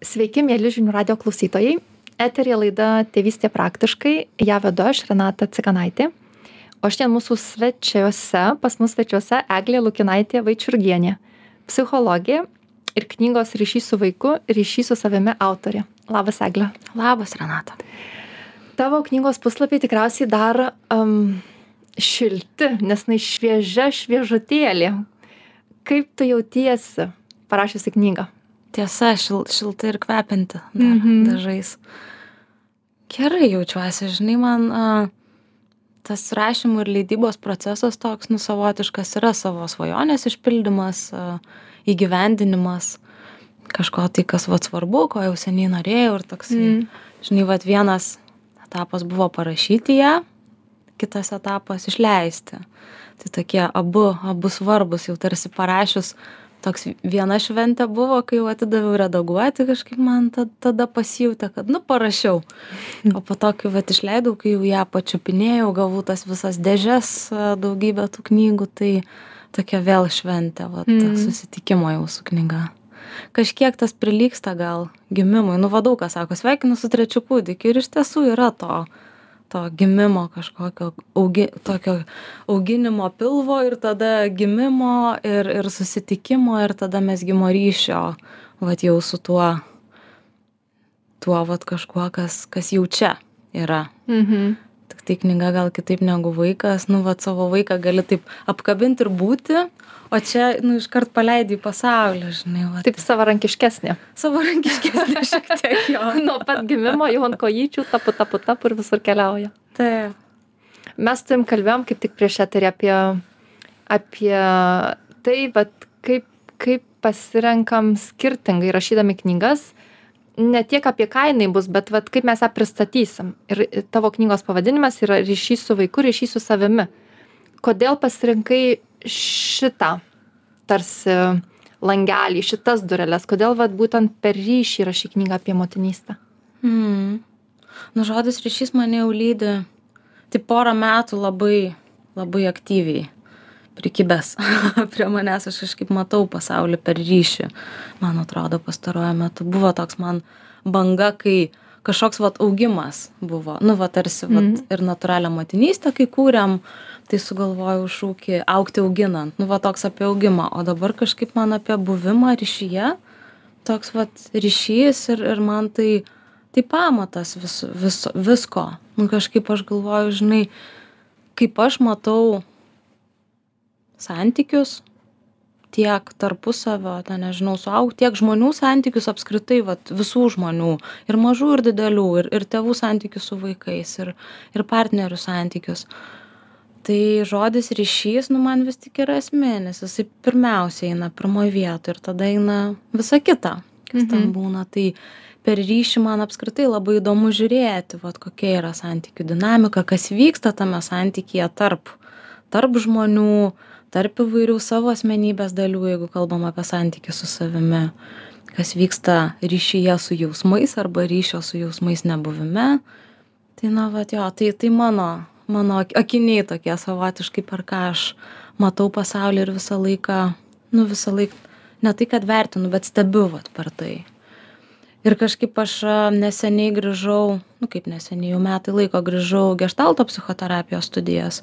Sveiki, mėly žinių radio klausytojai. Eterija laida Tėvystė praktiškai. Ja vedu aš, Renata Cikanaitė. O šiandien mūsų svečiuose, pas mus svečiuose Eglė Lukinaitė Vaičiurgienė, psichologė ir knygos ryšys su vaiku, ryšys su savimi autorė. Labas, Eglė. Labas, Renata. Tavo knygos puslapiai tikriausiai dar um, šilti, nes na šviežia šviežutėlė. Kaip tu jautiesi parašiusi knygą? Tiesa, šil, šilta ir kvepinti dar, mm -hmm. dažais. Gerai jaučiuosi, žinai, man a, tas rašymų ir leidybos procesas toks, nu, savotiškas yra savo svajonės išpildymas, a, įgyvendinimas, kažko tai, kas vad svarbu, ko jau seniai norėjau ir toks, mm. žinai, vad vienas etapas buvo parašyti ją, kitas etapas išleisti. Tai tokie abu, abu svarbus, jau tarsi parašius toks viena šventė buvo, kai jau atidaviau redaguoti, kažkaip man tada, pasijūtė, kad, nu, parašiau. O po to, kai vat išleidau, kai jau ją pačiupinėjau, gavau tas visas dėžes, daugybę tų knygų, tai tokia vėl šventė, vat, mm. susitikimo jau su knyga. Kažkiek tas prilyksta gal gimimui. Nu, vadau, kas sako, sveikinu su trečiu kūdikiu ir iš tiesų yra to to gimimo kažkokio augi tokio auginimo pilvo ir tada gimimo ir ir susitikimo ir tada mezgimo ryšio vat jau su tuo tuo vat kažkuo kas kas jau čia yra Mhm. tiktai knyga gal kitaip negu vaikas nu vat savo vaiką gali taip apkabint ir būti o čia nu iškart paleidi į pasaulį žinai va Taip savarankiškesnė. savarankiškesnė šiek tiek jo Nuo pat gimimo jau ant kojyčių tapu, tapu, tapu ir visur keliauja. taip Mes tuim kalbėjom kaip tik prieš eterį apie, apie tai, vat, kaip, kaip pasirenkam skirtingai rašydami knygas. Ne tiek apie ką jinai bus, bet vat, kaip mes ją pristatysim. Ir tavo knygos pavadinimas yra ryšys su vaiku, ryšys su savimi. Kodėl pasirinkai šitą tarsi langelį, šitas dureles? Kodėl vat, būtent per ryšį rašy knygą apie motinystę? Mm. Nu, žodis ryšys mane jau lydi, tai porą metų labai, labai aktyviai prikibęs prie manęs, aš kažkaip matau pasaulį per ryšį, man atrodo, pastaruoju metu buvo toks man banga, kai kažkoks vat augimas buvo, nu, va tarsi vat, Mhm. ir natūralią motinystę, kai kūrėm, tai sugalvojau šūkį aukti auginant, nu, va toks apie augimą, o dabar kažkaip man apie buvimą ryšyje, toks vat ryšys ir, ir man tai, tai pamatas vis, vis, visko. Nu, kažkaip aš galvoju, žinai, kaip aš matau santykius, tiek tarpusavio, ten nežinau, suaug, tiek žmonių santykius apskritai, vat, visų žmonių, ir mažų, ir didelių, ir, ir tėvų santykius su vaikais, ir, ir partnerių santykius. Tai žodis ryšys, nu man vis tik yra esminis, jisai pirmiausia eina pirmoje vietoje ir tada eina visa kita, kas ten Mhm. būna. Tai per ryšį man apskritai labai įdomu žiūrėti, vat, kokia yra santykių dinamika, kas vyksta tame santykėje tarp, tarp žmonių, tarp įvairių savo asmenybės dalių, jeigu kalbam apie santykių su savimi, kas vyksta ryšyje su jausmais arba ryšio su jausmais nebuvime. Tai, na, va, jo, tai, tai mano, mano ak- akiniai tokie savotiškai, per ką aš matau pasaulį ir visą laiką, nu, visą laiką, ne tai, kad vertinu, bet stebiu, vat, per tai. Ir kažkaip aš neseniai grįžau, nu kaip neseniai, jau metai laiko grįžau gestalto psichoterapijos studijas.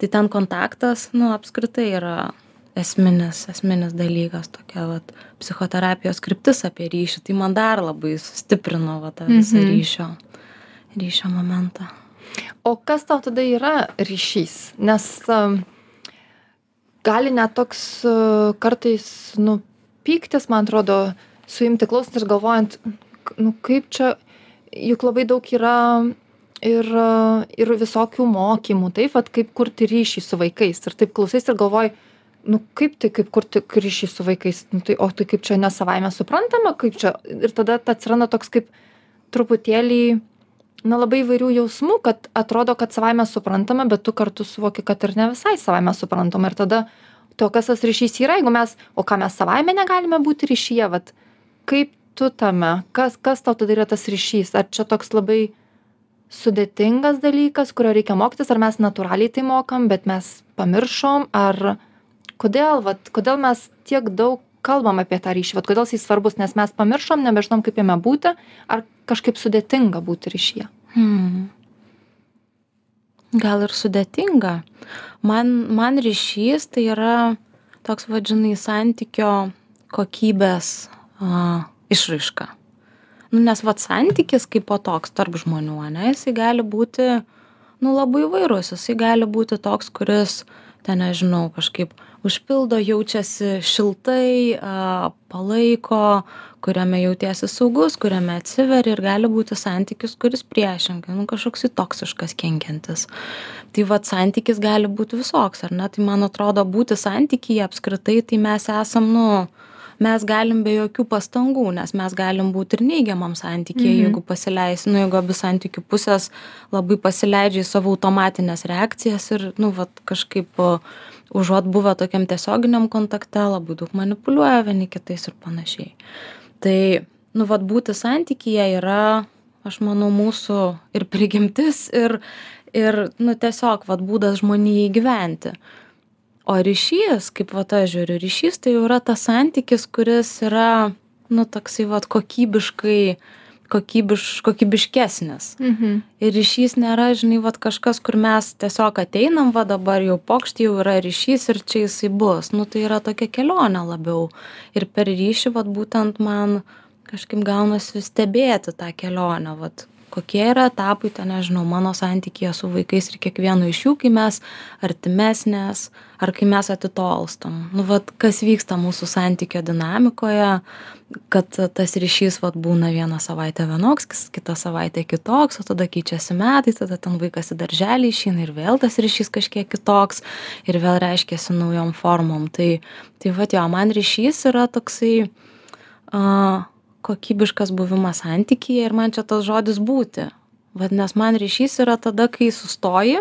Tai ten kontaktas, nu apskritai yra esminis, esminis dalykas, tokia vat, psichoterapijos kryptis apie ryšį. Tai man dar labai sustiprino va, tą visą Mhm. ryšio, ryšio momentą. O kas tau tada yra ryšys? Nes gali net toks kartais, nu, pyktis, man atrodo, suimti klausant ir galvojant, nu kaip čia, juk labai daug yra ir, ir visokių mokymų, taip, vat, kaip kurti ryšį su vaikais. Ir taip klausais ir galvoji, nu kaip tai, kaip kurti ryšį su vaikais, nu, tai, o tai kaip čia nesavaime suprantama, kaip čia. Ir tada atsiranda toks kaip truputėlį na labai įvairių jausmų kad atrodo kad savaime suprantama bet tu kartu suvoki kad ir ne visai savaime suprantama ir tada to kas tas ryšys yra jeigu mes o ką mes savaime negalime būti ryšyje vat kaip tu tame? Kas kas tau tada yra tas ryšys? Ar čia toks labai sudėtingas dalykas kurio reikia mokytis ar mes natūraliai tai mokam bet mes pamiršom ar kodėl vat kodėl mes tiek daug kalbam apie tą ryšį? Vat kodėl jisai svarbus nes mes pamiršom nebežinom kaip jame būti ar kažkaip sudėtinga būti ryšyje? Hmm. gal ir sudėtinga. Man man ryšys tai yra toks vat žinai santykio kokybės a, išraiška. Nu nes vat santykis kaipo toks tarp žmonių ane jisai gali būti nu labai įvairus. Jisai gali būti toks kuris ten nežinau kažkaip užpildo jaučiasi šiltai a palaiko kuriame jautiesi saugus kuriame atsiveri ir gali būti santykis kuris priešingai nu kažkoksai toksiškas kenkiantis. Tai vat santykis gali būt visoks ar ne? Tai man atrodo būti santykyje apskritai tai mes esam nu mes galim be jokių pastangų nes mes galim būt ir neigiamam santykyje Mhm. jeigu pasileis nu jeigu abi santykių pusės labai pasileidžia į savo automatines reakcijas ir nu vat kažkaip užuot buvę tokiam tiesioginiam kontakte labai daug manipuliuoja vieni kitais ir panašiai tai nu vat būti santykyje yra aš manau mūsų ir prigimtis ir ir nu tiesiog vat būdas žmonijai gyventi o ryšys kaip vat aš žiūriu ryšys tai jau yra tas santykis kuris yra nu toksai vat kokybiškai kokybiš kokybiškesnis. Mhm. Ir ryšys nėra žinai vat kažkas kur mes tiesiog ateinam va dabar jau pokšt jau yra ryšys ir čia jisai bus. Nu tai yra tokia kelionė labiau. Ir per ryšį vat būtent man kažkaip gaunasi stebėti tą kelionę vat kokie yra etapai ten nežinau mano santykyje su vaikais ir kiekvienu iš jų kai mes artimesnės ar kai mes atitolstam. Nu vat kas vyksta mūsų santykio dinamikoje kad tas ryšys vat būna vieną savaitę vienoks kitą savaitę kitoks o tada keičiasi metai tada ten vaikas į darželį išeina ir vėl tas ryšys kažkiek kitoks ir vėl reiškiasi naujom formom. Tai tai vat jo man ryšys yra toksai a kokybiškas buvimas santykyje ir man čia tas žodis būti vat nes man ryšys yra tada kai sustoji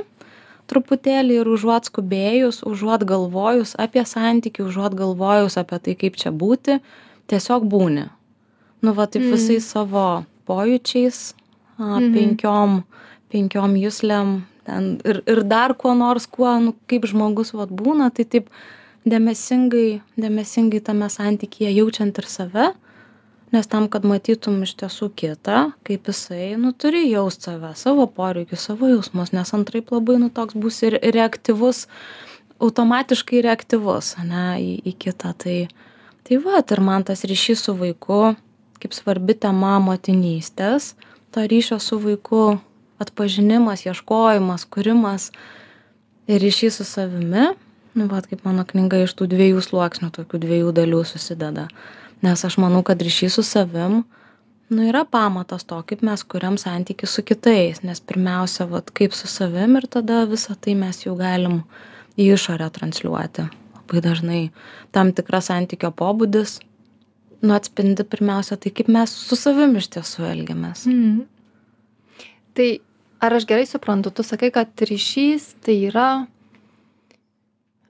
truputėlį ir užuot skubėjus užuot galvojus apie santykį užuot galvojus apie tai kaip čia būti tiesiog būni nu va taip Mm. visais savo pojūčiais a Mhm. penkiom penkiom juslėm ten ir ir dar kuo nors kuo nu kaip žmogus vat būna tai taip dėmesingai dėmesingai tame santykyje jaučiant ir save nes tam kad matytum iš tiesų kitą kaip jisai nu turi jaust save savo poreikius savo jausmus nes antraip labai nu toks būsi ir reaktyvus automatiškai reaktyvus ane į į kitą. Tai tai vat ir man tas ryšys su vaiku kaip svarbi tema motinystės to ryšio su vaiku atpažinimas ieškojimas kūrimas ir ryšys su savimi nu vat kaip mano knyga iš tų dviejų sluoksnių tokių dviejų dalių susideda nes aš manau kad ryšys su savim nu yra pamatas to kaip mes kuriam santykį su kitais. Nes pirmiausia vat kaip su savim ir tada visa tai mes jau galim į išorę transliuoti. Labai dažnai tam tikras santykio pobūdis nu atspindi pirmiausia tai kaip mes su savim iš tiesų elgiamės. Mhm. Tai ar aš gerai suprantu, tu sakai, kad ryšys tai yra,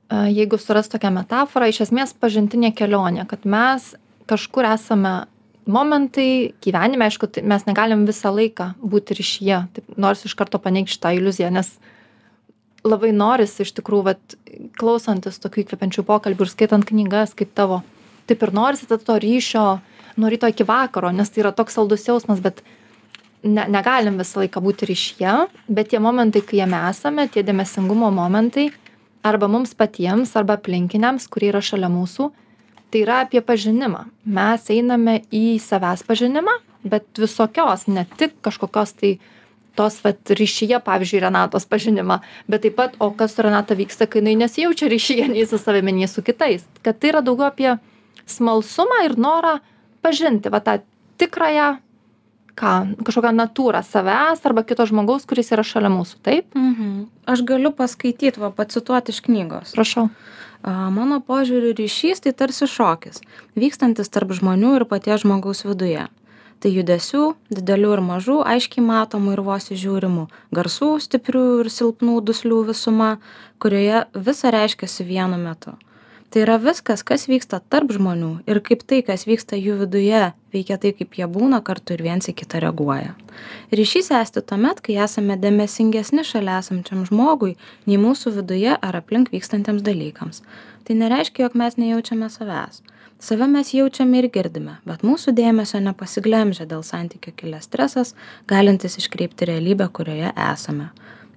jeigu suras tokią metaforą, iš esmės pažintinė kelionė, kad mes kažkur esame momentai gyvenime, aišku, tai mes negalim visą laiką būti ryšyje, taip nors iš karto paneigti šitą iliuziją, nes labai norisi iš tikrųjų, vat, klausantis tokių įkvepiančių pokalbių ir skaitant knygas kaip tavo, taip ir norisi tada to ryšio nuo ryto iki vakaro, nes tai yra toks saldus jausmas, bet ne, negalim visą laiką būti ryšyje, bet tie momentai, kai jame esame, tie dėmesingumo momentai, arba mums patiems, arba aplinkiniams, kurie yra šalia mūsų, tai yra apie pažinimą. Mes einame į savęs pažinimą, bet visokios, ne tik kažkokios tai tos vat ryšyje, pavyzdžiui, Renatos pažinimą, bet taip pat, o kas su Renata vyksta, kai jinai nesijaučia ryšyje nei su savimi, nei su kitais. Kad tai yra daugiau apie smalsumą ir norą pažinti, va tą tikrąją, ką, kažkokią natūrą savęs arba kito žmogaus, kuris yra šalia mūsų, taip? mhm. aš galiu paskaityt va pacituot iš knygos Prašau. Mano požiūriu ryšys tai tarsi šokis, vykstantis tarp žmonių ir paties žmogaus viduje. Tai judesių, didelių ir mažų, aiškiai matomų ir vos įžiūrimų, garsų, stiprių ir silpnų duslių visuma, kurioje visa reiškiasi vienu metu. Tai yra viskas, kas vyksta tarp žmonių ir kaip tai, kas vyksta jų viduje, veikia tai, kaip jie būna kartu ir viens į kitą reaguoja. Ryšys esti tuomet, kai esame dėmesingesni šalia esančiam žmogui, nei mūsų viduje ar aplink vykstantiems dalykams. Tai nereiškia, jog mes nejaučiame savęs. save mes jaučiame ir girdime bet mūsų dėmesio nepasiglemžia dėl santykio kilęs stresas galintis iškreipti realybę kurioje esame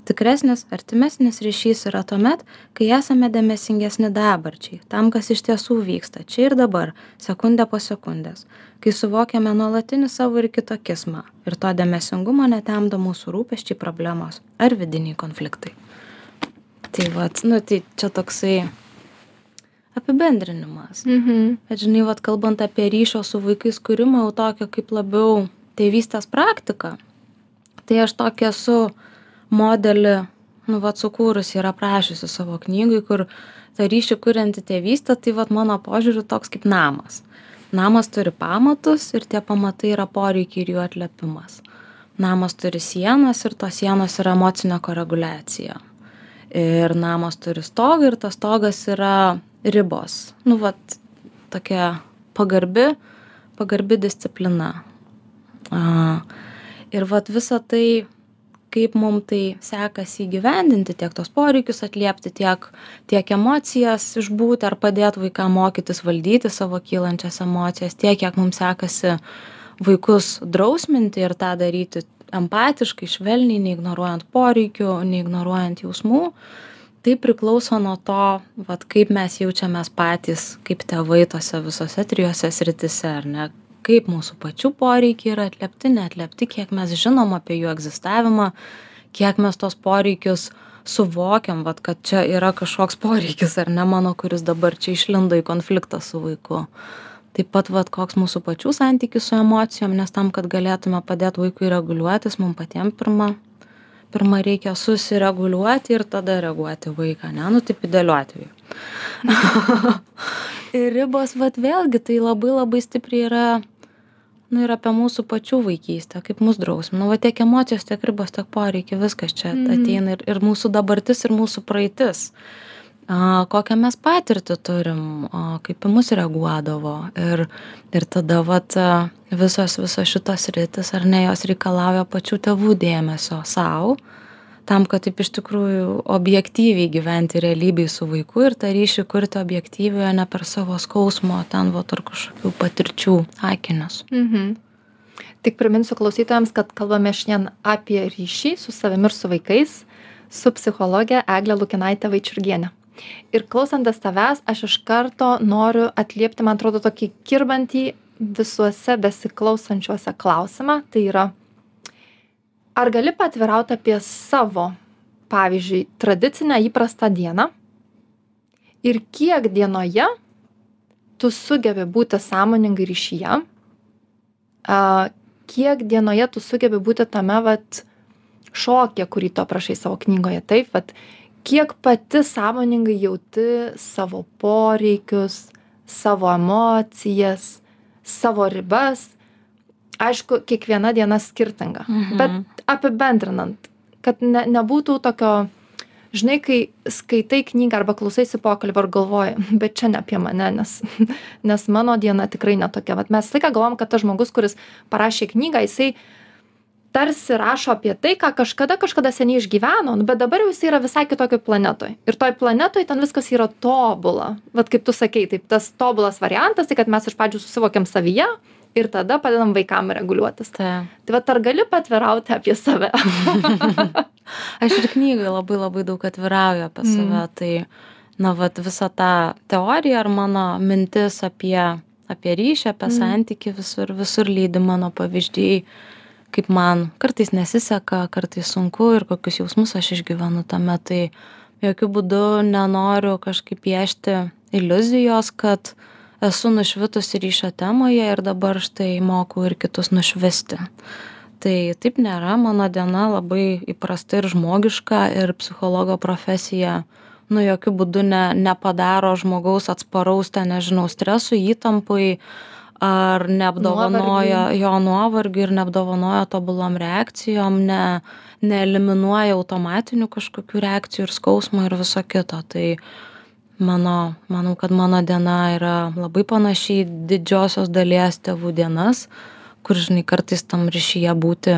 tikresnis artimesnis ryšys yra tuomet kai esame dėmesingesni dabarčiai tam kas iš tiesų vyksta čia ir dabar sekundę po sekundės kai suvokiame nuolatinį savo ir kito kismą ir to dėmesingumo netemdo mūsų rūpesčiai problemos ar vidiniai konfliktai tai vat nu tai čia toksai apibendrinimas. Mhm. Bet žinai, vat, kalbant apie ryšio su vaikais kūrimą, jau tokio kaip labiau tėvystės praktika, tai aš tokia esu modelį, nu, vat, sukūrus ir aprašysiu savo knygai, kur tą ryšį kurianti tėvystė, tai vat mano požiūriu toks kaip namas. Namas turi pamatus ir tie pamatai yra poreikiai ir jų atliepimas. Namas turi sienas ir tos sienos yra emocinė koreguliacija. Ir namas turi stogą ir tas stogas yra ribos nu vat tokia pagarbi pagarbi disciplina a ir vat visa tai kaip mum tai sekasi įgyvendinti tiek tuos poreikius atliepti tiek tiek emocijas išbūti ar padėt vaikam mokytis valdyti savo kylančias emocijas tiek kiek mum sekasi vaikus drausminti ir tą daryti empatiškai švelniai neignoruojant poreikių neignoruojant jausmų. Tai priklauso nuo to vat kaip mes jaučiamės patys kaip tėvai tose visose trijose srityse ar ne kaip mūsų pačių poreikiai yra atliepti neatliepti kiek mes žinom apie jų egzistavimą kiek mes tuos poreikius suvokiam vat kad čia yra kažkoks poreikis ar ne mano kuris dabar čia išlindo į konfliktą su vaiku. Taip pat vat koks mūsų pačių santykis su emocijom nes tam kad galėtume padėt vaikui reguliuotis mum patiem pirma pirma reikia susireguliuoti ir tada reaguoti vaiką ane nu taip idealiu atveju. Ir ribos vat vėlgi tai labai labai stipriai yra nu ir apie mūsų pačių vaikystę kaip mus drausmina nu va tiek emocijos tiek ribos tiek poreikiai viskas čia Mhm. ateina ir ir mūsų dabartis ir mūsų praeitis. A kokią mes patirtį turim a kaip į mus reaguodavo ir ir tada vat visos visos šitos sritys ar ne jos reikalauja pačių tėvų dėmesio sau tam kad taip iš tikrųjų objektyviai gyventi realybėj su vaiku ir tą ryšį kurti objektyviai o ne per savo skausmo ten vat ar kažkokių patirčių akinius Mhm. Tik priminsiu klausytojams, kad kalbame šiandien apie ryšį su savimi ir su vaikais su psichologė Eglė Lukinaitė Vaičiurgienė. Ir klausantis tavęs, aš iš karto noriu atliepti, man atrodo, tokį kirbantį visuose besiklausančiuose klausimą. Tai yra, ar gali patvirauti apie savo, pavyzdžiui, tradicinę įprastą dieną ir kiek dienoje tu sugebi būti sąmoningai ryšyje, kiek dienoje tu sugebi būti tame vat šokyje, kurį tu aprašai savo knygoje, taip, vat, kiek pati sąmoningai jauti savo poreikius, savo emocijas, savo ribas. Aišku, kiekviena diena skirtinga, Mhm. bet apibendrinant, kad ne, nebūtų tokio, žinai, kai skaitai knygą arba klausaisi pokalbį ar galvoji, bet čia ne apie mane, nes, nes mano diena tikrai netokia. Vat mes laiką galvom, kad tas žmogus, kuris parašė knygą, jisai tarsi rašo apie tai, ką kažkada kažkada seniai išgyveno, bet dabar jau jisai yra visai kitokio planetoje. Ir toj planetoje ten viskas yra tobula. Vat kaip tu sakei, taip tas tobulas variantas, tai kad mes iš pradžių susivokiam savyje ir tada padedam vaikam reguliuotis. tai Tai vat ar gali patvirauti apie save? aš ir knygoj labai labai daug atvirauju apie Mm. save tai na vat visa ta teorija ar mano mintis apie apie ryšį apie Mm. santykį visur visur lydi mano pavyzdžiai kaip man kartais nesiseka kartais sunku ir kokius jausmus aš išgyvenu tame tai jokiu būdu nenoriu kažkaip piešti iliuzijos kad esu nušvitusi ryšio temoje ir dabar štai mokau ir kitus nušvisti. Tai taip nėra mano diena labai įprasta ir žmogiška ir psichologo profesija nu jokiu būdu ne nepadaro žmogaus atsparaus ten nežinau stresui įtampai ar neapdovanoja jo nuovargiu ir neapdovanoja tobulom reakcijom ne neeliminuoja automatinių kažkokių reakcijų ir skausmo ir viso kito. Tai mano manau kad mano diena yra labai panaši į didžiosios dalies tėvų dienas kur žinai kartais tam ryšyje būti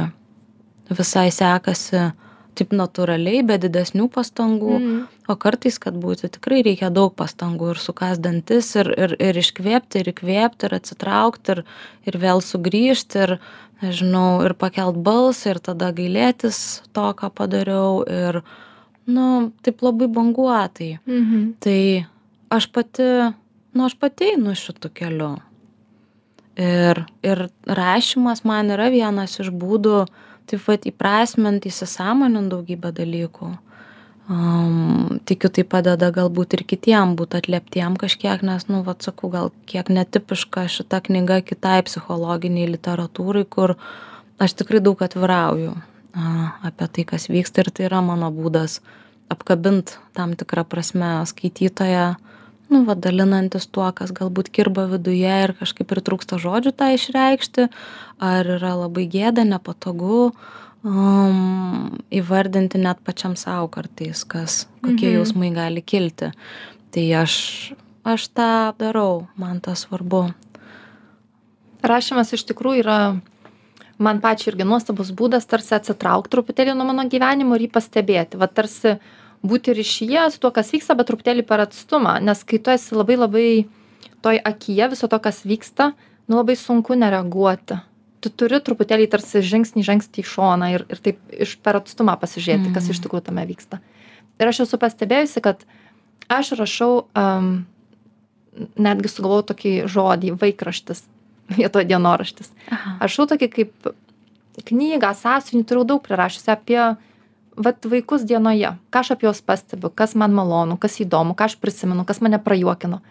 visai sekasi taip natūraliai be didesnių pastangų Mm. o kartais kad būti tikrai reikia daug pastangų ir sukąst dantis ir ir ir iškvėpti ir įkvėpt ir atsitraukt ir ir vėl sugrįžt ir nežinau ir pakelt balsą ir tada gailėtis to ką padariau ir nu taip labai banguotai. Mhm. tai aš pati nu aš pati einu šitu keliu. Ir ir rašymas man yra vienas iš būdų taip vat įprasmint įsisąmonint daugybę dalykų. Am, tikiu tai padeda galbūt ir kitiem būt atlieptiem kažkiek nes nu vat sakau gal kiek netipiška šita knyga kitai psichologinei literatūrai kur aš tikrai daug atvirauju apie tai kas vyksta. Ir tai yra mano būdas apkabint tam tikra prasme skaitytoją nu va dalinantis tuo kas galbūt kirba viduje ir kažkaip pritrūksta žodžių tą išreikšti ar yra labai gėda nepatogu um, įvardinti net pačiam sau kartais kas kokie Mhm. jausmai gali kilti. Tai aš aš tą darau man tas svarbu. Rašymas iš tikrųjų yra man pačiai irgi nuostabus būdas tarsi atsitraukt truputėlį nuo mano gyvenimo ir jį pastebėti. Va tarsi būti ryšyje su tuo kas vyksta bet truputėlį per atstumą. Nes kai tu esi labai labai toj akyje viso to kas vyksta nu labai sunku nereaguoti. Tu turi truputėlį tarsi žingsnį žengti į šoną ir ir taip iš per atstumą pasižiūrėti kas iš tikrųjų tame vyksta. Ir aš esu pastebėjusi kad aš rašau am, netgi sugalvojau tokį žodį vaikraštis vietoj dienoraštis. Aha. aš jau tokį kaip knygą sąsiuvinį turėjau daug prirašiusi apie vat vaikus dienoje. Ką aš apie juos pastebiu kas man malonu kas įdomu ką aš prisimenu kas mane prajuokino.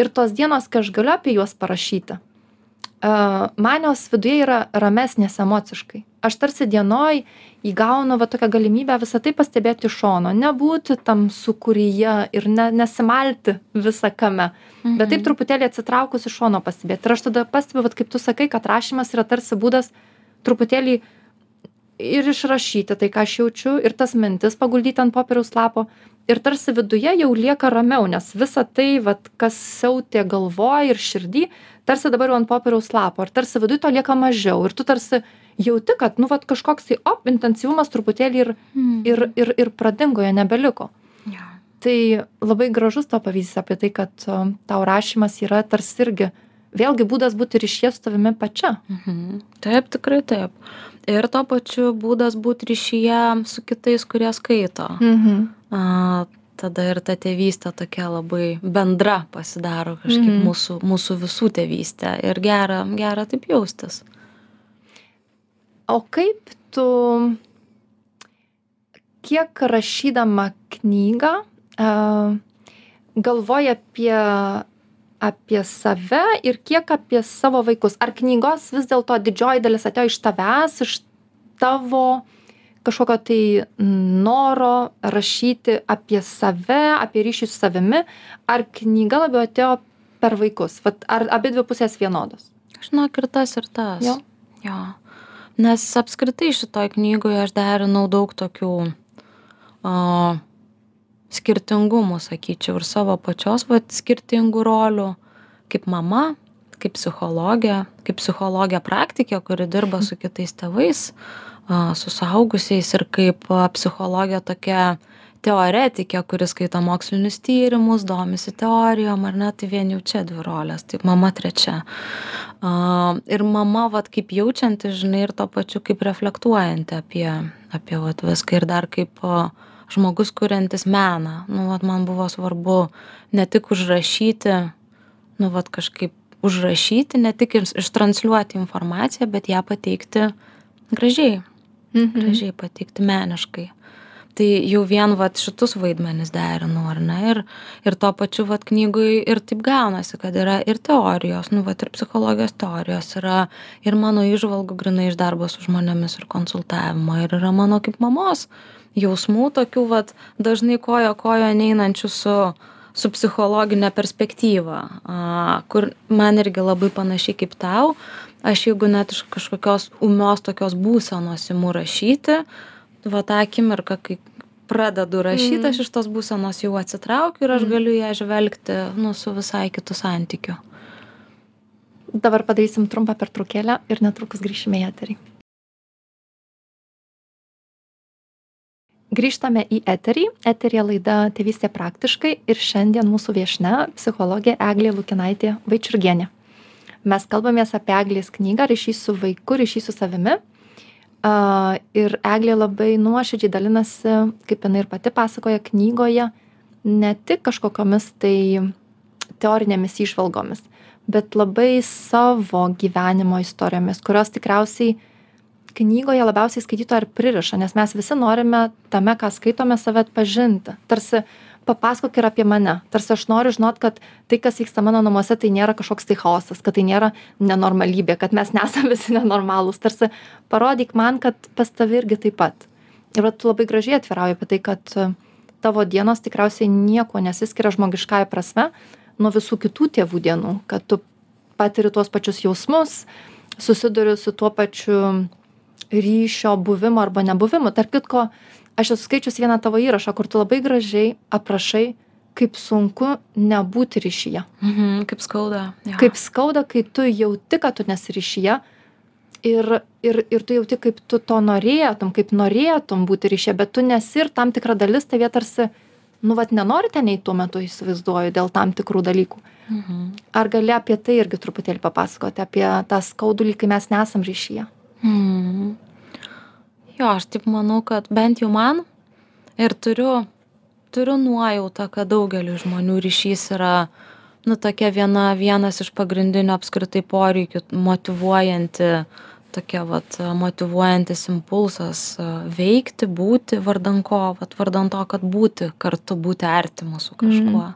Ir tos dienos kai aš galiu apie juos parašyti man jos viduje yra ramesnės emociškai. Aš tarsi dienoj įgaunu va tokią galimybę visą tai pastebėti iš šono. Nebūti tam sūkuryje ir ne nesimalti visa kame bet taip truputėlį atsitraukus iš šono pastebėt ir aš tada pastebiu vat kaip tu sakai kad rašymas yra tarsi būdas truputėlį ir išrašyti tai ką aš jaučiu ir tas mintis paguldyt ant popieriaus lapo ir tarsi viduje jau lieka ramiau nes visa tai vat kas siautė galvoj ir širdy tarsi dabar jau ant popieriaus lapo ir tarsi viduj to lieka mažiau ir tu tarsi jauti kad nu vat kažkoks tai op intensyvumas truputėlį ir ir ir ir pradingo jo nebeliko tai labai gražus to pavyzdys apie tai kad o, tau rašymas yra tarsi irgi vėlgi būdas būti ryšyje su tavimi pačia Mhm. Taip, tikrai taip. Ir tuo pačiu būdas būti ryšyje su kitais, kurie skaito. mhm. A, tada ir ta tėvystė tokia labai bendra pasidaro kažkaip Mhm. mūsų, mūsų visų tėvystė. Ir gera, gera taip jaustis. o kaip tu kiek rašydama knygą galvoji apie apie save ir kiek apie savo vaikus ar knygos vis dėlto didžioji dalis atėjo iš tavęs iš tavo kažkokio tai noro rašyti apie save apie ryšį su savimi ar knyga labiau atėjo per vaikus vat ar abidvi pusės vienodos Žinok, ir tas, ir tas. Jo. jo. Nes apskritai šitoj knygoje aš derinau daug tokių o, skirtingumų, sakyčiau, ir savo pačios vat, skirtingų rolių, kaip mama, kaip psichologė, kaip psichologė praktikė, kuri dirba su kitais tėvais, su suaugusiais ir kaip psichologė tokia teoretikė, kuris skaito mokslinius tyrimus, domisi teorijom, ar ne, tai vien jau čia dvi rolės, tai mama trečia. A, ir mama, vat, kaip jaučianti, žinai, ir to pačiu kaip reflektuojanti apie, apie vat, viską ir dar kaip a, žmogus kuriantis meną. Nu, vat, man buvo svarbu ne tik užrašyti, nu, vat, kažkaip užrašyti, ne tik iš- ištransliuoti informaciją, bet ją pateikti gražiai, mhm. gražiai pateikti meniškai. Tai jau vien vat šitus vaidmenis derinu, ar ne? Ir, ir tuo pačiu vat knygui ir taip gaunasi, kad yra ir teorijos, nu vat ir psichologijos teorijos, yra ir mano išvalgų grinai iš darbo su žmonėmis ir konsultavimo, ir yra mano kaip mamos jausmų tokių vat dažnai kojo kojo neinančių su su psichologine perspektyva, kur man irgi labai panašiai kaip tau, aš jeigu net iš kažkokios umios tokios būsenos imu rašyti, va tą akimirką, kai pradedu rašyti, aš iš tos būsenos jau atsitraukiu ir aš galiu ją žvelgti nu, su visai kitu santykiu. dabar padarysim trumpą pertraukėlę ir netrukus grįšime į eterį. Grįžtame į eterį. Eteryje laida tėvystė praktiškai ir šiandien mūsų viešnia psichologė eglė lukinaitė vaičiurgienė mes kalbamės apie eglės knygą ryšys su vaiku ryšys su savimi. A, ir eglė labai nuoširdžiai dalinasi kaip jinai ir pati pasakoja knygoje ne tik kažkokiomis tai teorinėmis įžvalgomis bet labai savo gyvenimo istorijomis kurios tikriausiai knygoje labiausiai skaitytoją ir pririša nes mes visi norime tame ką skaitome save atpažinti. Tarsi papasakok ir apie mane. Tarsi aš noriu žinot kad tai kas vyksta mano namuose tai nėra kažkoks tai chaosas kad tai nėra nenormalybė kad mes nesam visi nenormalūs. Tarsi parodyk man kad pas tave irgi taip pat. Ir vat tu labai gražiai atvirauji apie tai kad e, tavo dienos tikriausiai niekuo nesiskiria žmogiškąja prasme nuo visų kitų tėvų dienų. Kad tu patiri tuos pačius jausmus susiduri su tuo pačiu ryšio buvimu arba nebuvimu. Tarp kitko aš esu skaičius vieną tavo įrašą kur tu labai gražiai aprašai kaip sunku nebūti ryšyje Mhm, kaip skauda. Jo. kaip skauda kai tu jauti kad tu nesi ryšyje ir ir ir tu jauti kaip tu to norėtum kaip norėtum būti ryšyje bet tu nesi ir tam tikra dalis tavyje tarsi nu vat nenori ten eit tuo metu įsivaizduoju dėl tam tikrų dalykų Mhm. ar gali apie tai irgi truputėlį papasakoti apie tą skaudulį kai mes nesam ryšyje Mhm. Jo, aš taip manau, kad bent jau man ir turiu, turiu nuojautą, kad daugeliu žmonių ryšys yra, nu, tokia viena, vienas iš pagrindinių apskritai poreikių, motivuojanti, tokia, vat, motivuojantis impulsas a, veikti, būti vardan ko, vat, vardan to, kad būti kartu, būti artimu su kažkuo.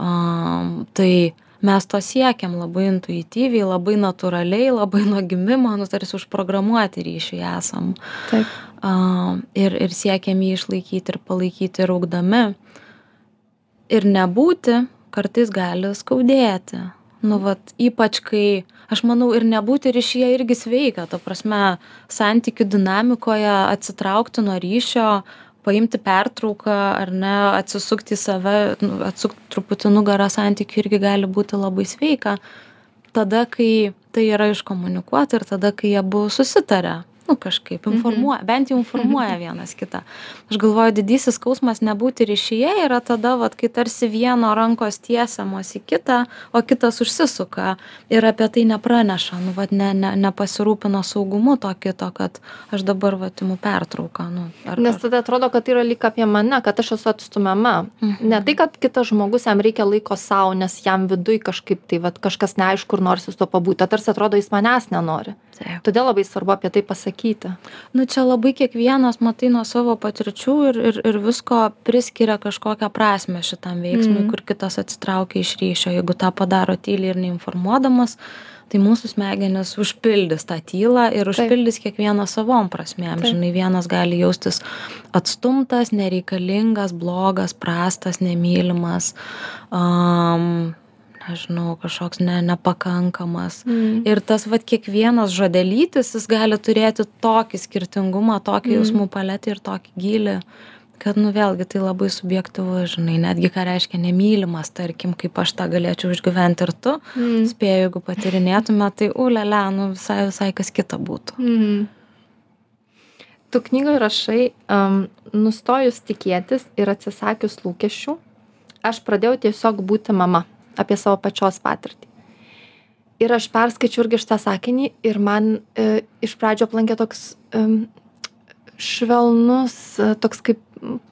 Um, tai mes to siekiam labai intuityviai, labai natūraliai, labai nuo gimimo, nu, tarsi užprogramuoti ryšiui esam. taip Um, ir, ir siekiam jį išlaikyti ir palaikyti ir augdami. Ir nebūti kartais gali skaudėti. Nu, vat, ypač kai, aš manau, ir nebūti ryšyje irgi sveika, ta prasme, santykių dinamikoje atsitraukti nuo ryšio, paimti pertrauką ar ne, atsisukti į save, nu, atsukti truputį nugarą santykių irgi gali būti labai sveika. Tada, kai tai yra iškomunikuota ir tada, kai jie buvo susitarę nu kažkaip informuoja bent jau informuoja vienas kitą. Aš galvoju didysis skausmas nebūti ryšyje yra tada vat kai tarsi vieno rankos tiesiamos į kitą o kitas užsisuka ir apie tai nepraneša nu vat ne ne nepasirūpino saugumu to kito kad aš dabar vat imu pertrauką nu ar nes tada atrodo kad tai yra lyg apie mane kad aš esu atstumiama. Ne tai kad kitas žmogus jam reikia laiko sau nes jam viduj kažkaip tai vat kažkas neaišku ir norisi su tuo pabūti tarsi atrodo jis manęs nenori. Taip. todėl labai svarbu apie tai pasakyti nu čia labai kiekvienas matai nuo savo patirčių ir ir ir visko priskiria kažkokią prasmę šitam veiksmui Mhm. kur kitas atsitraukia iš ryšio. Jeigu tą padaro tyliai ir neinformuodamas tai mūsų smegenys užpildys tą tylą ir užpildys kiekvieną savom prasmėm. Žinai vienas gali jaustis atstumtas nereikalingas blogas prastas nemylimas am, nežinau kažkoks ne nepakankamas. Ir tas vat kiekvienas žodelytis jis gali turėti tokį skirtingumą tokį jausmų paletę ir tokį gylį kad nu vėlgi tai labai subjektyvu žinai netgi ką reiškia nemylimas tarkim kaip aš tą galėčiau išgyventi ir tu Mm. spėju jeigu patyrinėtume tai ulialia nu visai visai kas kita būtų. Mhm. Tu knygoje rašai, um, nustojus tikėtis ir atsisakius lūkesčių, aš pradėjau tiesiog būti mama apie savo pačios patirtį. Ir aš perskaičiu irgi šitą sakinį ir man e, iš pradžio aplankė toks e, švelnus, e, toks kaip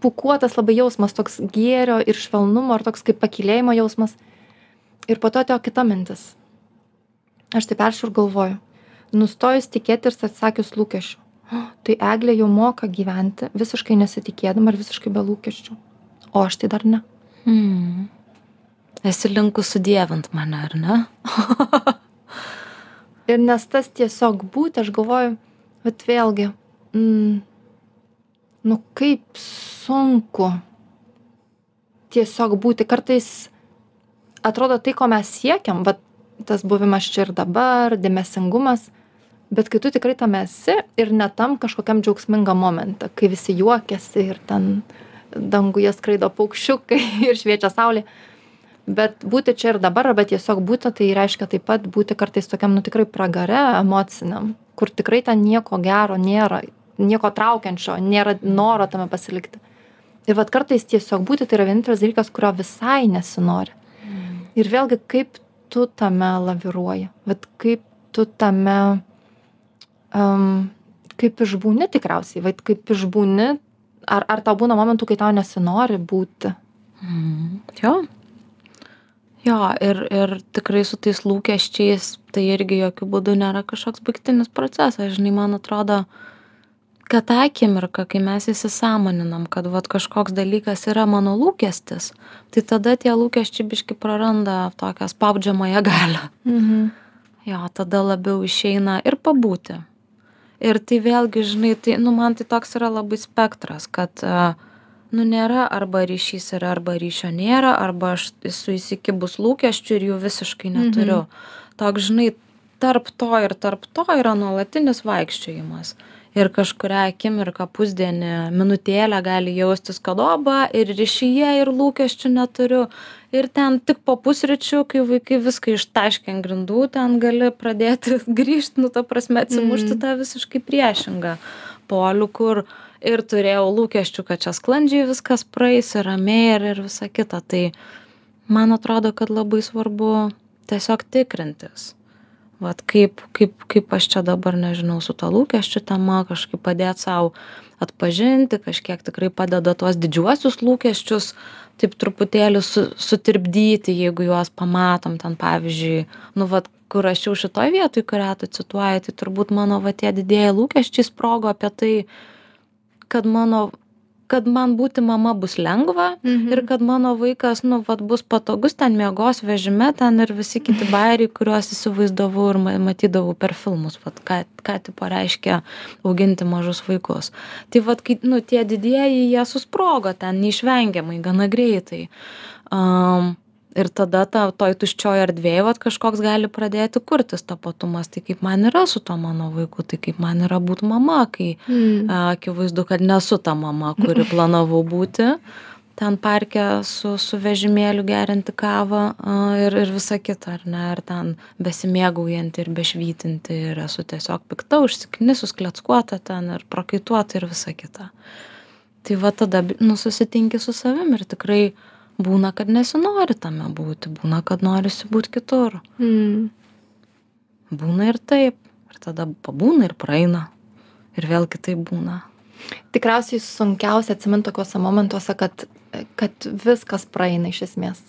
pukuotas labai jausmas, toks gėrio ir švelnumo, ar toks kaip pakilėjimo jausmas. Ir po to atėjo kita mintis. Aš taip peršiu ir galvoju, nustojus tikėti ir atsisakius lūkesčių. "O, Tai Eglė jau moka gyventi visiškai nesitikėdama ir visiškai be lūkesčių. O aš tai dar ne. hmm. Esi linkus sudėvint mane ar ne Ir nes tas tiesiog būti, aš galvoju, bet vėlgi, mm, nu kaip sunku tiesiog būti. Kartais atrodo tai, ko mes siekiam, va tas buvimas čia ir dabar, dėmesingumas, bet kai tu tikrai tam esi ir ne tam kažkokiam džiaugsmingam momente, kai visi juokiasi ir ten danguje skraido paukščiukai ir šviečia saulė. Bet būti čia ir dabar, arba tiesiog būti, tai reiškia taip pat būti kartais tokiam, nu tikrai pragare emociniam, kur tikrai ten nieko gero nėra. nieko traukiančio, nėra noro tame pasilikti. Ir vad kartais tiesiog būti tai yra vienintelis dalykas, kurio visai nesinori. Mm. Ir vėlgi, kaip tu tame laviruoji, vad kaip tu tame, um, kaip išbūni tikriausiai, vad kaip išbūni, ar, ar tau būna momentų, kai tau nesinori būti. Mm. Jo, jo ir ir tikrai su tais lūkesčiais tai irgi jokiu būdu nėra kažkoks baigtinis procesas. Žinai man atrodo kad tą akimirką kai mes įsisąmoninam kad vat kažkoks dalykas yra mano lūkestis tai tada tie lūkesčiai biškį praranda tokią spaudžiamąją galią. Mhm. jo tada labiau išeina ir pabūti. Ir tai vėlgi žinai tai nu man tai toks yra labai spektras kad a, nu nėra arba ryšys yra arba ryšio nėra arba aš esu įsikibus lūkesčių ir jų visiškai neturiu. Toks žinai tarp to ir tarp to yra nuolatinis vaikščiojimas. Ir kažkurią akimirką pusdienį minutėlę gali jaustis kad oba ir ryšyje ir lūkesčių neturiu. Ir ten tik po pusryčių kai vaikai viską ištaškė ant grindų ten gali pradėti grįžt nu ta prasme atsimušt į tą visiškai priešingą polių kur ir turėjau lūkesčių kad čia sklandžiai viskas praeis ir ramiai ir ir visa kita. Tai man atrodo kad labai svarbu tiesiog tikrintis. Vat kaip kaip kaip aš čia dabar nežinau su ta lūkesčių tema kažkaip padėt sau atpažinti kažkiek tikrai padeda tuos didžiuosius lūkesčius taip truputėlį su sutirpdyti jeigu juos pamatom ten pavyzdžiui nu vat kur rašiau šitoj vietoj kurią tu cituoji tai turbūt mano va tie didieji lūkesčiai sprogo apie tai kad mano kad man būti mama bus lengva Mhm. ir kad mano vaikas nu vat bus patogus ten miegos vežime ten ir visi kiti bajeriai kuriuos įsivaizdavau ir ma matydavau per filmus vat ką ką tipo reiškia auginti mažus vaikus tai vat kai nu tie didieji jie susprogo ten neišvengiamai gana greitai am ir tada ta toj tuščioj erdvėj vat kažkoks gali pradėti kurtis tapatumas tai kaip man yra su tuo mano vaiku tai kaip man yra būt mama kai Mm. a, akivaizdu kad nesu ta mama kuri planavau būti ten parke su su vežimėliu gerianti kavą a, ir ir visa kita ar ne ar ten besimėgaujanti ir bešvytinti ir esu tiesiog pikta užsiknisus kleckuota ten ir prakaituota ir visa kita tai va tada nu susitinki su savim ir tikrai būna kad nesinori tame būti būna kad norisi būt kitur Mm. būna ir taip ir tada pabūna ir praeina ir vėl kitaip būna Tikriausiai sunkiausia atsiminti tokiuose momentuose, kad, kad viskas praeina iš esmės.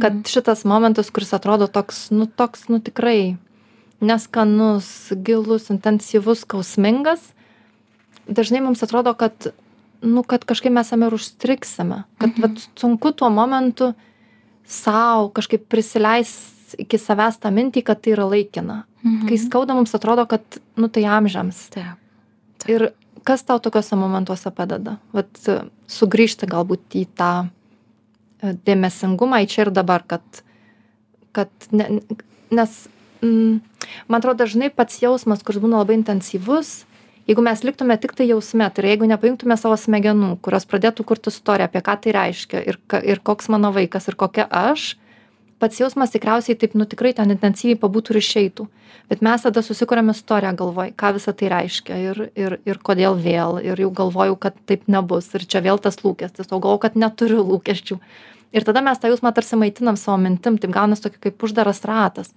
Kad šitas momentas, kuris atrodo toks, nu toks, nu tikrai neskanus, gilus, intensyvus, skausmingas, dažnai mums atrodo, kad, nu, kad kažkaip mes jame ir užstriksime. Kad Mhm. vat, sunku tuo momentu savo kažkaip prisileis iki savęs tą mintį, kad tai yra laikina. Mhm. Kai skauda, mums atrodo, kad, nu, tai amžiams. Ir kas tau tokiuose momentuose padeda? Vat sugrįžti galbūt į tą e, dėmesingumą į čia ir dabar, kad, kad ne, nes mm, man atrodo dažnai pats jausmas, kuris būna labai intensyvus, jeigu mes liktume tik tai jausme, tai yra jeigu nepajungtume savo smegenų, kurios pradėtų kurti istoriją apie ką tai reiškia ir, ir koks mano vaikas ir kokia aš, pats jausmas tikriausiai taip, nu tikrai ten intensyviai pabūtų ir išeitų. Bet mes tada susikūrėm istoriją galvoj, ką visą tai reiškia ir, ir, ir kodėl vėl. Ir jau galvojau, kad taip nebus. Ir čia vėl tas lūkestis, o galvojau, kad neturiu lūkesčių. Ir tada mes tą jausmą tarsi maitinam savo mintim, taip gaunas tokia kaip uždaras ratas.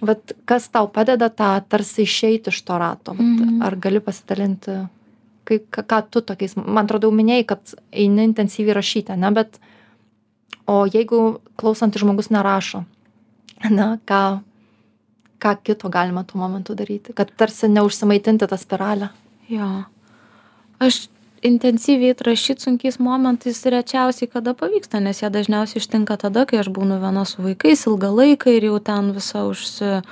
Vat kas tau padeda tą tarsi išeiti iš to rato? Vat, Mhm. Ar gali pasidalinti, kaip, ką, ką tu tokiais, man atrodo, jau minėjai, kad eini intensyviai rašyti, ne, bet o jeigu klausantis žmogus nerašo, na, ką, ką kito galima tuo momentu daryti, kad tarsi neužsimaitinti tą spiralę. Jo. Aš intensyviai rašyt sunkiais momentais rečiausiai kada pavyksta, nes jie dažniausiai ištinka tada, kai aš būnu viena su vaikais ilgą laiką ir jau ten visa užsi,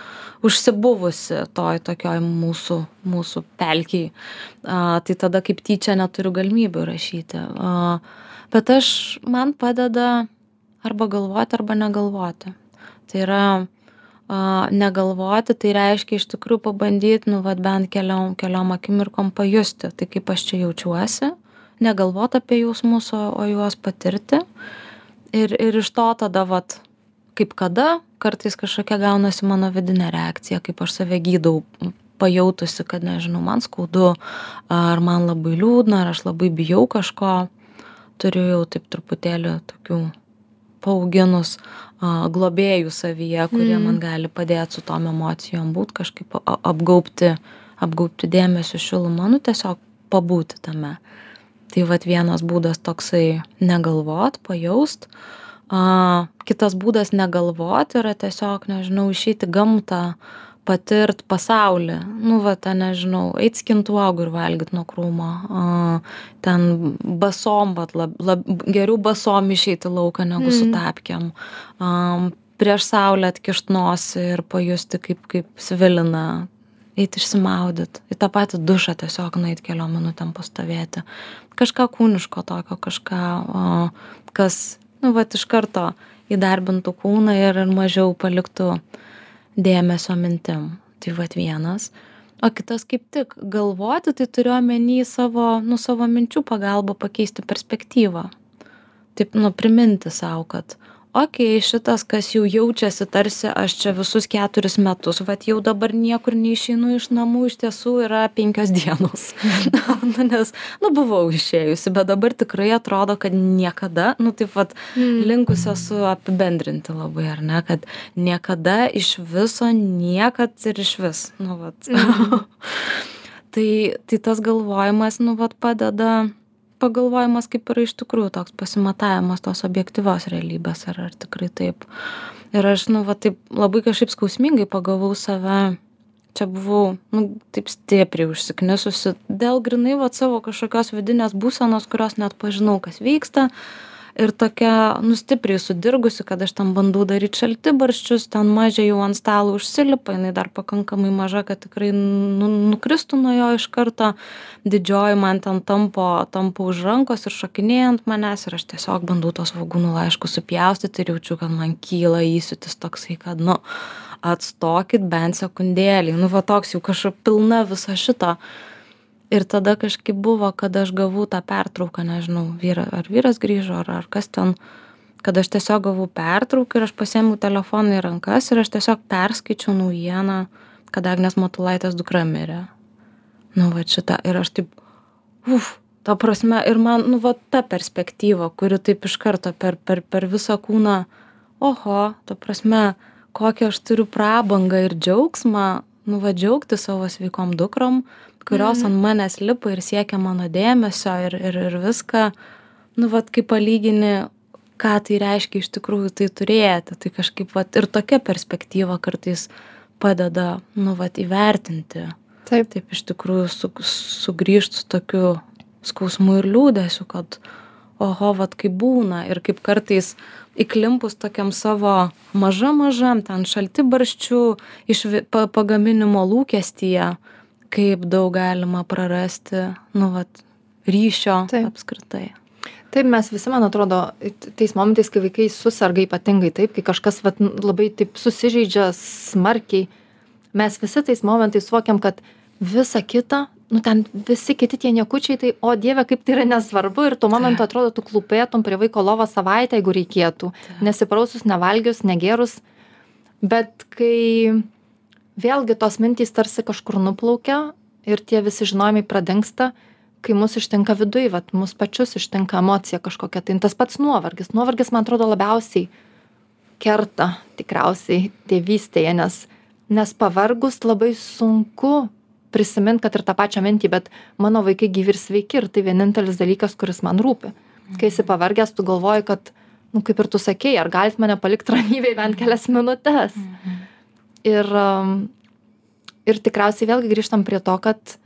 užsibuvusi toj tokioj mūsų, mūsų pelkiai. A, tai tada kaip tyčia neturiu galimybių rašyti. A, bet aš, man padeda arba galvoti, arba negalvoti. Tai yra a, negalvoti, tai reiškia iš tikrųjų pabandyti, nu, vad bent keliom, keliom akimirkom pajusti, tai kaip aš čia jaučiuosi, negalvoti apie jausmus, o, o juos patirti. Ir, ir iš to tada, vad, kaip kada, kartais kažkokia gaunasi mano vidinė reakcija, kaip aš save gydau pajautusi, kad nežinau, man skaudu, ar man labai liūdna, ar aš labai bijau kažko, turiu jau taip truputėlį tokių paauginus a, globėjų savyje, kurie mm. man gali padėti su tom emocijom būti, kažkaip apgaupti, apgaupti dėmesio šilumą, nu tiesiog pabūti tame. Tai vad vienas būdas toksai negalvot, pajaust, a, kitas būdas negalvot yra tiesiog, nežinau, išeiti gamtą, patirt pasaulį. Nu va ten nežinau eit skint uogų ir valgyt nuo krūmo. A ten basom vat lab lab geriau basom išeit į lauką negu su tapkėm. A prieš saulę atkišt nosį ir pajusti kaip kaip svilina. Eit išsimaudyt. Į tą patį dušą tiesiog nueit keliom minutėm pastovėti. Kažką kūniško tokio kažką a kas nu vat iš karto įdarbintų kūną ir ir mažiau paliktų dėmesio mintim. Tai vat vienas. O kitas kaip tik galvoti, tai turiu omeny savo, nu, savo minčių pagalba pakeisti perspektyvą. Taip, nu, priminti savo, kad okei šitas kas jau jaučiasi tarsi aš čia visus keturis metus vat jau dabar niekur neišeinu iš namų iš tiesų yra penkios dienos. Nu nes nu buvau išėjusi bet dabar tikrai atrodo kad niekada nu taip vat Mm. linkusi esu apibendrinti labai ar ne kad niekada iš viso niekad ir išvis nu vat. Tai tai tas galvojimas nu vat padeda pagalvojimas kaip yra iš tikrųjų toks pasimatavimas tos objektyvios realybės ar ar tikrai taip. Ir aš nu va taip labai kažkaip skausmingai pagavau save. Čia buvau nu taip stipriai užsiknisusi dėl grynai vat savo kažkokios vidinės būsenos kurios neatpažinau kas vyksta ir tokia nu stipriai sudirgusi kad aš ten bandau daryt šaltibarščius ten mažė jau ant stalo užsilipa jinai dar pakankamai maža kad tikrai nu nukristų nuo jo iš karto. Didžioji man ten tampo tampo už rankos ir šokinėja ant manęs ir aš tiesiog bandau tuos svogūnų laiškus supjaustyt ir jaučiu kad man kyla įsiūtis toksai kad nu atstokit bent sekundėlei nu va toks jau kažko pilna viso šito ir tada kažkaip buvo kad aš gavau tą pertrauką nežinau vyra ar vyras grįžo ar ar kas ten kad aš tiesiog gavau pertrauką ir aš pasiėmiau telefoną į rankas ir aš tiesiog perskaičiau naujieną kad agnės matulaitės dukra mirė. Nu vat šitą ir aš taip uf ta prasme ir man nu va ta perspektyva kuri taip iš karto per per per visą kūną oho ta prasme kokią aš turiu prabangą ir džiaugsmą nu va džiaugtis savo sveikom dukrom kurios ant manęs lipa ir siekia mano dėmesio ir ir ir viską nu vat kai palygini ką tai reiškia iš tikrųjų tai turėti tai kažkaip vat ir tokia perspektyva kartais padeda nu vat įvertinti. Taip. taip iš tikrųjų su sugrįžt su tokiu skausmu ir liūdesiu kad oho vat kaip būna. Ir kaip kartais įklimpus tokiam savo mažam mažam ten šaltibarščių iš vi pa pagaminimo lūkestyje kaip daug galima prarasti nu vat ryšio Taip. apskritai. Taip, mes visi, man atrodo, tais momentais, kai vaikai susirga ypatingai taip, kai kažkas vat, labai taip susižeidžia smarkiai, mes visi tais momentais suvokiam, kad visa kita, nu ten visi kiti tie niekučiai, tai o Dieve, kaip tai yra nesvarbu ir tuo momentu atrodo, tu klūpėtum prie vaiko lovo savaitę, jeigu reikėtų, nesiprausus, nevalgius, negerus, bet kai vėlgi tos mintys tarsi kažkur nuplaukia ir tie visi žinojimai pradingsta, kai mus ištinka viduj, vat, mus pačius ištinka emocija kažkokia, tai tas pats nuovargis. Nuovargis, man atrodo, labiausiai kerta tikriausiai tėvystėje, nes, nes pavargus labai sunku prisiminti, kad ir tą pačią mintį, bet mano vaikai gyvi ir sveiki ir tai vienintelis dalykas, kuris man rūpi. Kai esi pavargęs, tu galvoji, kad, nu, kaip ir tu sakėjai, ar galit mane palikti ramybėje bent kelias minutės. Ir, um, ir tikriausiai vėlgi grįžtam prie to, kad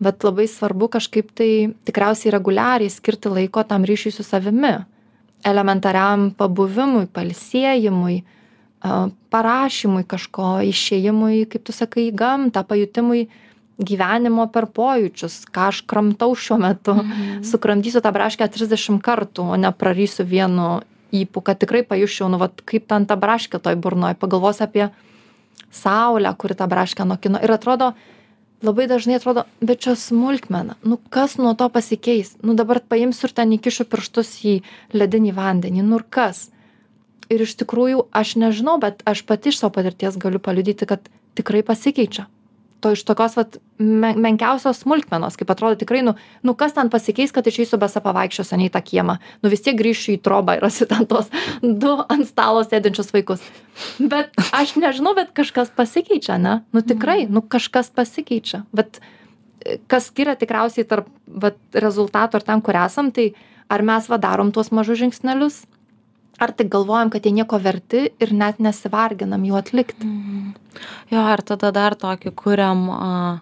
bet labai svarbu kažkaip tai tikriausiai reguliariai skirti laiko tam ryšiui su savimi. Elementariam pabuvimui pailsėjimui a, parašymui kažko išėjimui kaip tu sakai į gamtą pajutimui gyvenimo per pojūčius ką aš kramtau šiuo metu. Sukramtysiu tą braškę trisdešim kartų o ne prarysiu vienu ypu kad tikrai pajusčiau nu vat kaip ten ta braškė toj burnoj. Pagalvosiu apie saulę kuri tą braškę nokino ir atrodo labai dažnai atrodo bet čia smulkmena. Nu kas nuo to pasikeis? Nu dabar paimsiu ir ten įkišiu pirštus į ledinį vandenį. Nu ir kas? Ir iš tikrųjų aš nežinau bet aš pati iš savo patirties galiu paliudyti kad tikrai pasikeičia to iš tokios vat me menkiausios smulkmenos kaip atrodo tikrai nu nu kas ten pasikeis kad išeisiu basa pavaikščiosiu ane į tą kiemą. Nu vis tiek grįšiu į trobą ir rasiu ten tuos du ant stalo sėdinčius vaikus. Bet aš nežinau bet kažkas pasikeičia ane nu tikrai nu kažkas pasikeičia. Vat kas skiria tikriausiai tarp vat rezultato ir ten kur esam tai ar mes va darom tuos mažus žingsnelius ar tik galvojam kad jie nieko verti ir net nesivarginam jų atlikti Mhm. Jo, ir tada dar tokį kuriam a,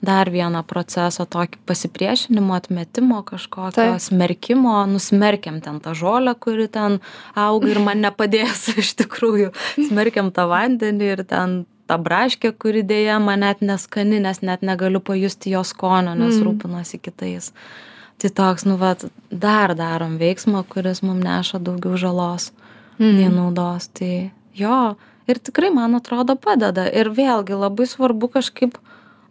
dar vieną procesą, tokį pasipriešinimo, atmetimo kažkokio, Taip. smerkimo, nusmerkiam ten tą žolę, kuri ten auga ir man nepadės iš tikrųjų, smerkiam tą vandenį ir ten tą braškę, kuri dėja man net neskani, nes net negaliu pajusti jos skonio, nes Mm. rūpinosi kitais. Tai toks, nu, vat, dar darom veiksmą, kuris mums neša daugiau žalos nei naudos. Tai jo, ir tikrai, man atrodo, padeda. Ir vėlgi labai svarbu kažkaip,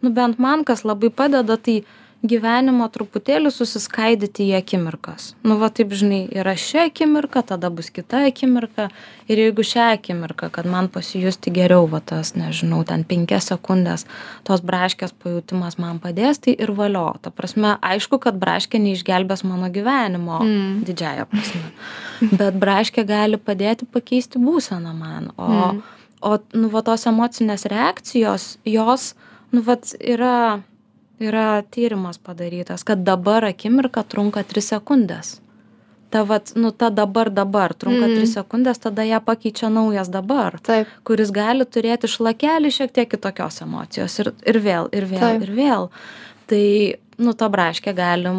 nu bent man kas labai padeda, tai gyvenimo truputėlį susiskaidyti į akimirkas. Nu va taip, žinai, yra ši akimirka, tada bus kita akimirka. Ir jeigu šią akimirką, kad man pasijusti geriau, va tas, nežinau, ten penkias sekundės, tos braškės pajūtimas man padės, tai ir valio. Ta prasme, aišku, kad braškė neišgelbės mano gyvenimo Mm. didžiaja prasme. Bet braškė gali padėti pakeisti būseną man. O, Mm. o nu, va, tos emocinės reakcijos, jos, nu, va, yra, yra tyrimas padarytas, kad dabar akimirka trunka 3 sekundės. Ta, vat, nu, ta dabar dabar trunka Mhm. 3 sekundės, tada ją pakeičia naujas dabar taip kuris gali turėti šlakelį šiek tiek kitokios emocijos ir, ir vėl, ir vėl, Taip. ir vėl. Tai, nu, tą braškę galim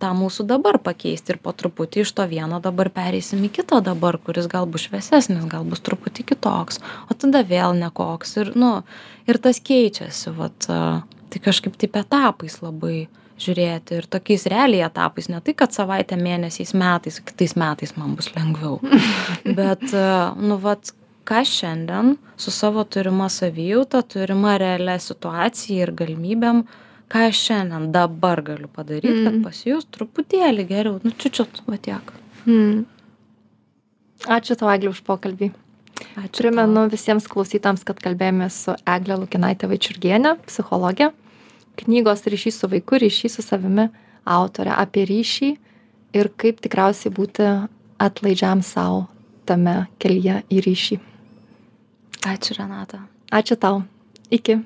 tą mūsų dabar pakeisti ir po truputį iš to vieno dabar pereisim į kitą dabar, kuris gal bus šviesesnis, gal bus truputį kitoks, o tada vėl nekoks. Ir, nu, ir tas keičiasi, vat, a, tai kažkaip taip etapais labai žiūrėti ir tokiais realiai etapais, ne tai, kad savaitę, mėnesiais, metais, kitais metais man bus lengviau. Bet, a, nu, vat, ką šiandien su savo turima savijauta, turima realia situacija ir galimybėm, ką aš šiandien dabar galiu padaryti, mm. kad Mm. pasijus truputėlį geriau, nu čiučiut, va tiek. Mm. Ačiū tau, Eglė, už pokalbį. Ačiū. Primenu visiems klausytams, kad kalbėjome su Eglė Lukinaitė Vaičiurgienė, psichologė, knygos ryšys su vaiku, ryšys su savimi autorė apie ryšį ir kaip tikriausiai būti atlaidžiam savo tame kelyje į ryšį. Ačiū, Renata. Ačiū tau. Iki.